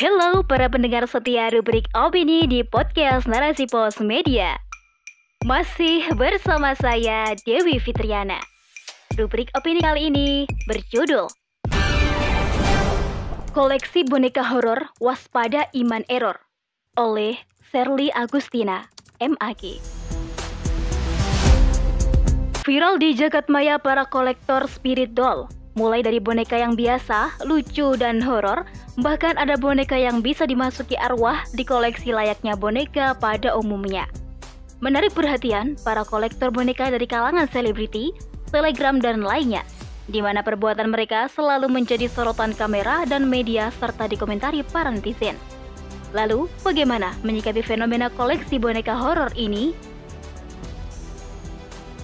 Halo para pendengar setia rubrik opini di podcast Narasi Pos Media. Masih bersama saya Dewi Fitriana. Rubrik opini kali ini berjudul Koleksi Boneka Horor Waspada Iman Error oleh Serly Agustina, MAG. Viral di jagat maya para kolektor spirit doll Mulai dari boneka yang biasa, lucu, dan horor, bahkan ada boneka yang bisa dimasuki arwah di koleksi layaknya boneka pada umumnya. Menarik perhatian para kolektor boneka dari kalangan selebriti, telegram, dan lainnya, di mana perbuatan mereka selalu menjadi sorotan kamera dan media serta dikomentari para netizen. Lalu, bagaimana menyikapi fenomena koleksi boneka horor ini?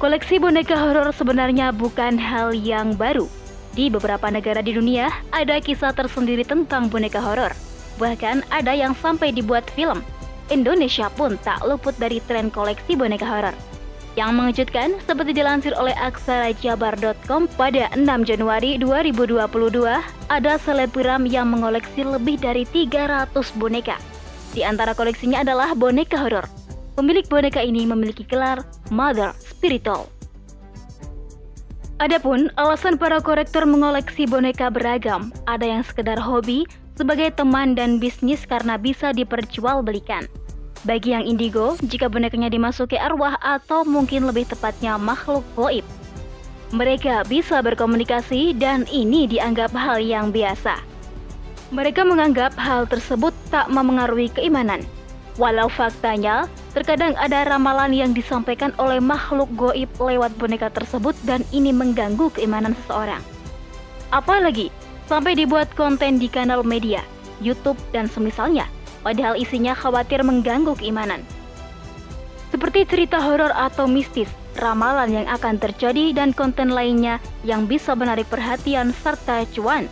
Koleksi boneka horor sebenarnya bukan hal yang baru, di beberapa negara di dunia, ada kisah tersendiri tentang boneka horor. Bahkan ada yang sampai dibuat film. Indonesia pun tak luput dari tren koleksi boneka horor. Yang mengejutkan, seperti dilansir oleh aksarajabar.com pada 6 Januari 2022, ada selebgram yang mengoleksi lebih dari 300 boneka. Di antara koleksinya adalah boneka horor. Pemilik boneka ini memiliki gelar Mother Spiritual. Adapun alasan para korektor mengoleksi boneka beragam, ada yang sekedar hobi, sebagai teman dan bisnis karena bisa diperjualbelikan. Bagi yang indigo, jika bonekanya dimasuki arwah atau mungkin lebih tepatnya makhluk goib. Mereka bisa berkomunikasi dan ini dianggap hal yang biasa. Mereka menganggap hal tersebut tak memengaruhi keimanan. Walau faktanya, terkadang ada ramalan yang disampaikan oleh makhluk goib lewat boneka tersebut dan ini mengganggu keimanan seseorang. Apalagi, sampai dibuat konten di kanal media, YouTube, dan semisalnya, padahal isinya khawatir mengganggu keimanan. Seperti cerita horor atau mistis, ramalan yang akan terjadi dan konten lainnya yang bisa menarik perhatian serta cuan.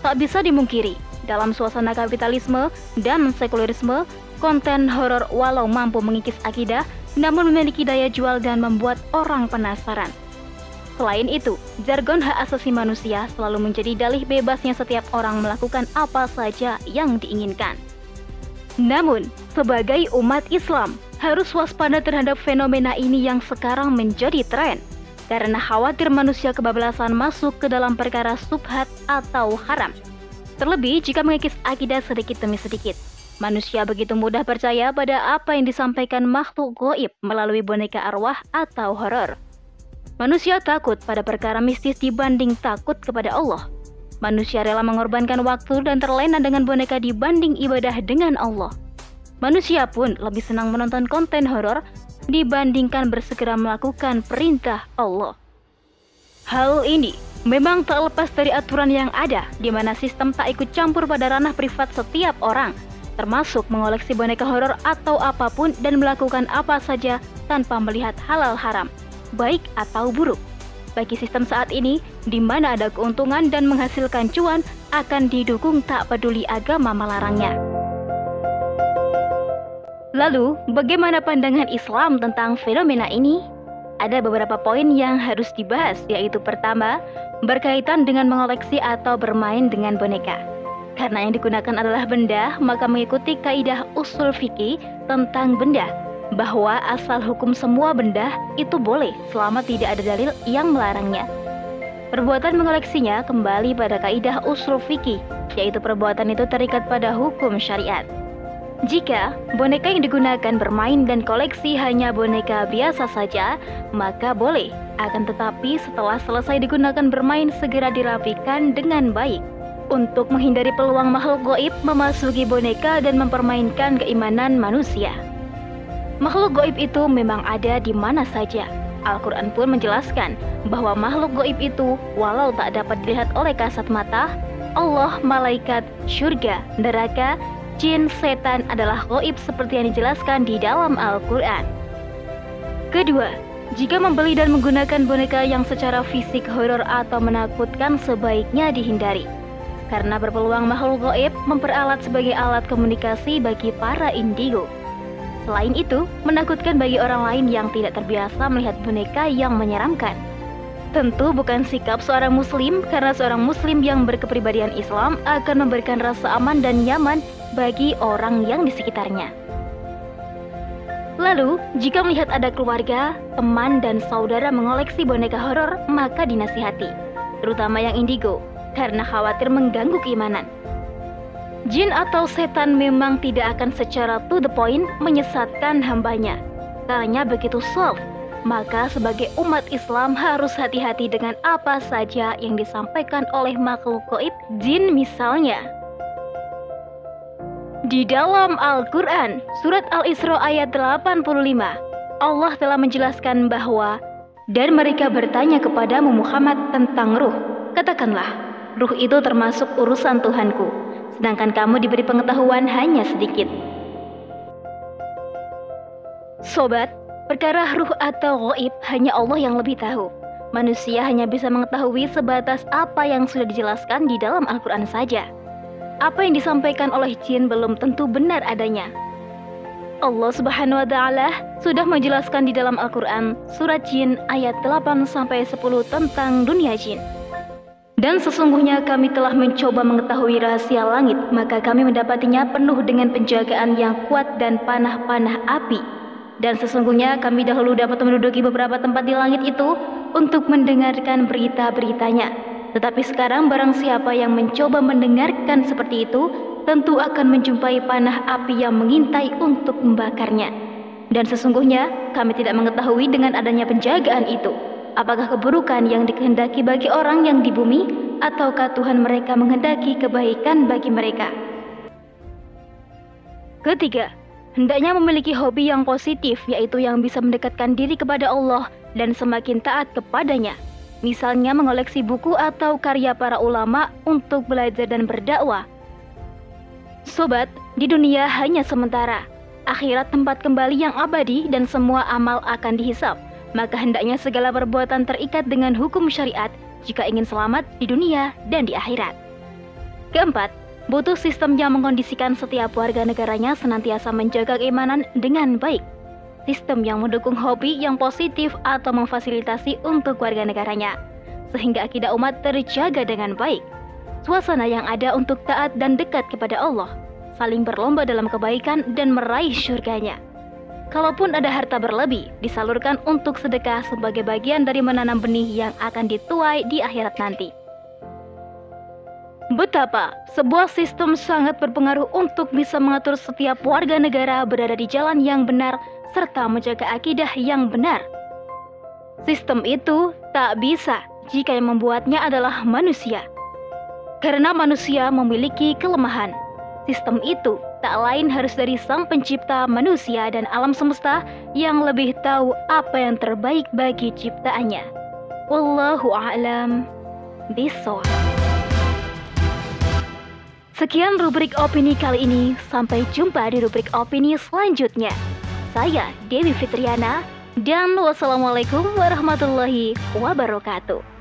Tak bisa dimungkiri, dalam suasana kapitalisme dan sekulerisme, konten horor walau mampu mengikis akidah, namun memiliki daya jual dan membuat orang penasaran. Selain itu, jargon hak asasi manusia selalu menjadi dalih bebasnya setiap orang melakukan apa saja yang diinginkan. Namun, sebagai umat Islam, harus waspada terhadap fenomena ini yang sekarang menjadi tren, karena khawatir manusia kebablasan masuk ke dalam perkara subhat atau haram. Terlebih jika mengikis akidah sedikit demi sedikit. Manusia begitu mudah percaya pada apa yang disampaikan makhluk goib melalui boneka arwah atau horor. Manusia takut pada perkara mistis dibanding takut kepada Allah. Manusia rela mengorbankan waktu dan terlena dengan boneka dibanding ibadah dengan Allah. Manusia pun lebih senang menonton konten horor dibandingkan bersegera melakukan perintah Allah. Hal ini memang tak lepas dari aturan yang ada, di mana sistem tak ikut campur pada ranah privat setiap orang, termasuk mengoleksi boneka horor atau apa pun dan melakukan apa saja tanpa melihat halal haram, baik atau buruk. Bagi sistem saat ini, di mana ada keuntungan dan menghasilkan cuan, akan didukung tak peduli agama melarangnya. Lalu, bagaimana pandangan Islam tentang fenomena ini? Ada beberapa poin yang harus dibahas, yaitu pertama, berkaitan dengan mengoleksi atau bermain dengan boneka. Karena yang digunakan adalah benda, maka mengikuti kaidah usul fikih tentang benda bahwa asal hukum semua benda itu boleh selama tidak ada dalil yang melarangnya. Perbuatan mengoleksinya kembali pada kaidah usul fikih, yaitu perbuatan itu terikat pada hukum syariat. Jika boneka yang digunakan bermain dan koleksi hanya boneka biasa saja, maka boleh. Akan tetapi setelah selesai digunakan bermain segera dirapikan dengan baik untuk menghindari peluang makhluk goib memasuki boneka dan mempermainkan keimanan manusia. Makhluk goib itu memang ada di mana saja. Al-Quran pun menjelaskan bahwa makhluk goib itu walau tak dapat dilihat oleh kasat mata, Allah, malaikat, surga, neraka, jin, setan adalah goib seperti yang dijelaskan di dalam Al-Quran. Kedua, jika membeli dan menggunakan boneka yang secara fisik horor atau menakutkan sebaiknya dihindari karena berpeluang makhluk goib memperalat sebagai alat komunikasi bagi para indigo. Selain itu, menakutkan bagi orang lain yang tidak terbiasa melihat boneka yang menyeramkan. Tentu bukan sikap seorang muslim karena seorang muslim yang berkepribadian Islam akan memberikan rasa aman dan nyaman bagi orang yang di sekitarnya. Lalu, jika melihat ada keluarga, teman, dan saudara mengoleksi boneka horor, maka dinasihati, terutama yang indigo, karena khawatir mengganggu keimanan. Jin atau setan memang tidak akan secara to the point menyesatkan hambanya, karena begitu soft maka sebagai umat Islam harus hati-hati dengan apa saja yang disampaikan oleh makhluk goib jin misalnya. Di dalam Al-Quran, surat Al-Isra ayat 85, Allah telah menjelaskan bahwa dan mereka bertanya kepadamu Muhammad tentang ruh. Katakanlah, ruh itu termasuk urusan Tuhanku, sedangkan kamu diberi pengetahuan hanya sedikit. Sobat, Perkara ruh atau goib hanya Allah yang lebih tahu. Manusia hanya bisa mengetahui sebatas apa yang sudah dijelaskan di dalam Al-Quran saja. Apa yang disampaikan oleh jin belum tentu benar adanya. Allah Subhanahu wa taala sudah menjelaskan di dalam Al-Qur'an surat Jin ayat 8 sampai 10 tentang dunia jin. Dan sesungguhnya kami telah mencoba mengetahui rahasia langit, maka kami mendapatinya penuh dengan penjagaan yang kuat dan panah-panah api dan sesungguhnya kami dahulu dapat menduduki beberapa tempat di langit itu untuk mendengarkan berita-beritanya. Tetapi sekarang barang siapa yang mencoba mendengarkan seperti itu, tentu akan menjumpai panah api yang mengintai untuk membakarnya. Dan sesungguhnya kami tidak mengetahui dengan adanya penjagaan itu. Apakah keburukan yang dikehendaki bagi orang yang di bumi, ataukah Tuhan mereka menghendaki kebaikan bagi mereka? Ketiga, Hendaknya memiliki hobi yang positif, yaitu yang bisa mendekatkan diri kepada Allah dan semakin taat kepadanya. Misalnya mengoleksi buku atau karya para ulama untuk belajar dan berdakwah. Sobat, di dunia hanya sementara. Akhirat tempat kembali yang abadi dan semua amal akan dihisap. Maka hendaknya segala perbuatan terikat dengan hukum syariat jika ingin selamat di dunia dan di akhirat. Keempat, butuh sistem yang mengkondisikan setiap warga negaranya senantiasa menjaga keimanan dengan baik. Sistem yang mendukung hobi yang positif atau memfasilitasi untuk warga negaranya, sehingga akidah umat terjaga dengan baik. Suasana yang ada untuk taat dan dekat kepada Allah, saling berlomba dalam kebaikan dan meraih surganya. Kalaupun ada harta berlebih, disalurkan untuk sedekah sebagai bagian dari menanam benih yang akan dituai di akhirat nanti. Betapa sebuah sistem sangat berpengaruh untuk bisa mengatur setiap warga negara berada di jalan yang benar serta menjaga akidah yang benar. Sistem itu tak bisa jika yang membuatnya adalah manusia. Karena manusia memiliki kelemahan. Sistem itu tak lain harus dari sang pencipta manusia dan alam semesta yang lebih tahu apa yang terbaik bagi ciptaannya. Wallahu a'lam bishawab. Sekian rubrik opini kali ini. Sampai jumpa di rubrik opini selanjutnya. Saya Dewi Fitriana dan wassalamualaikum warahmatullahi wabarakatuh.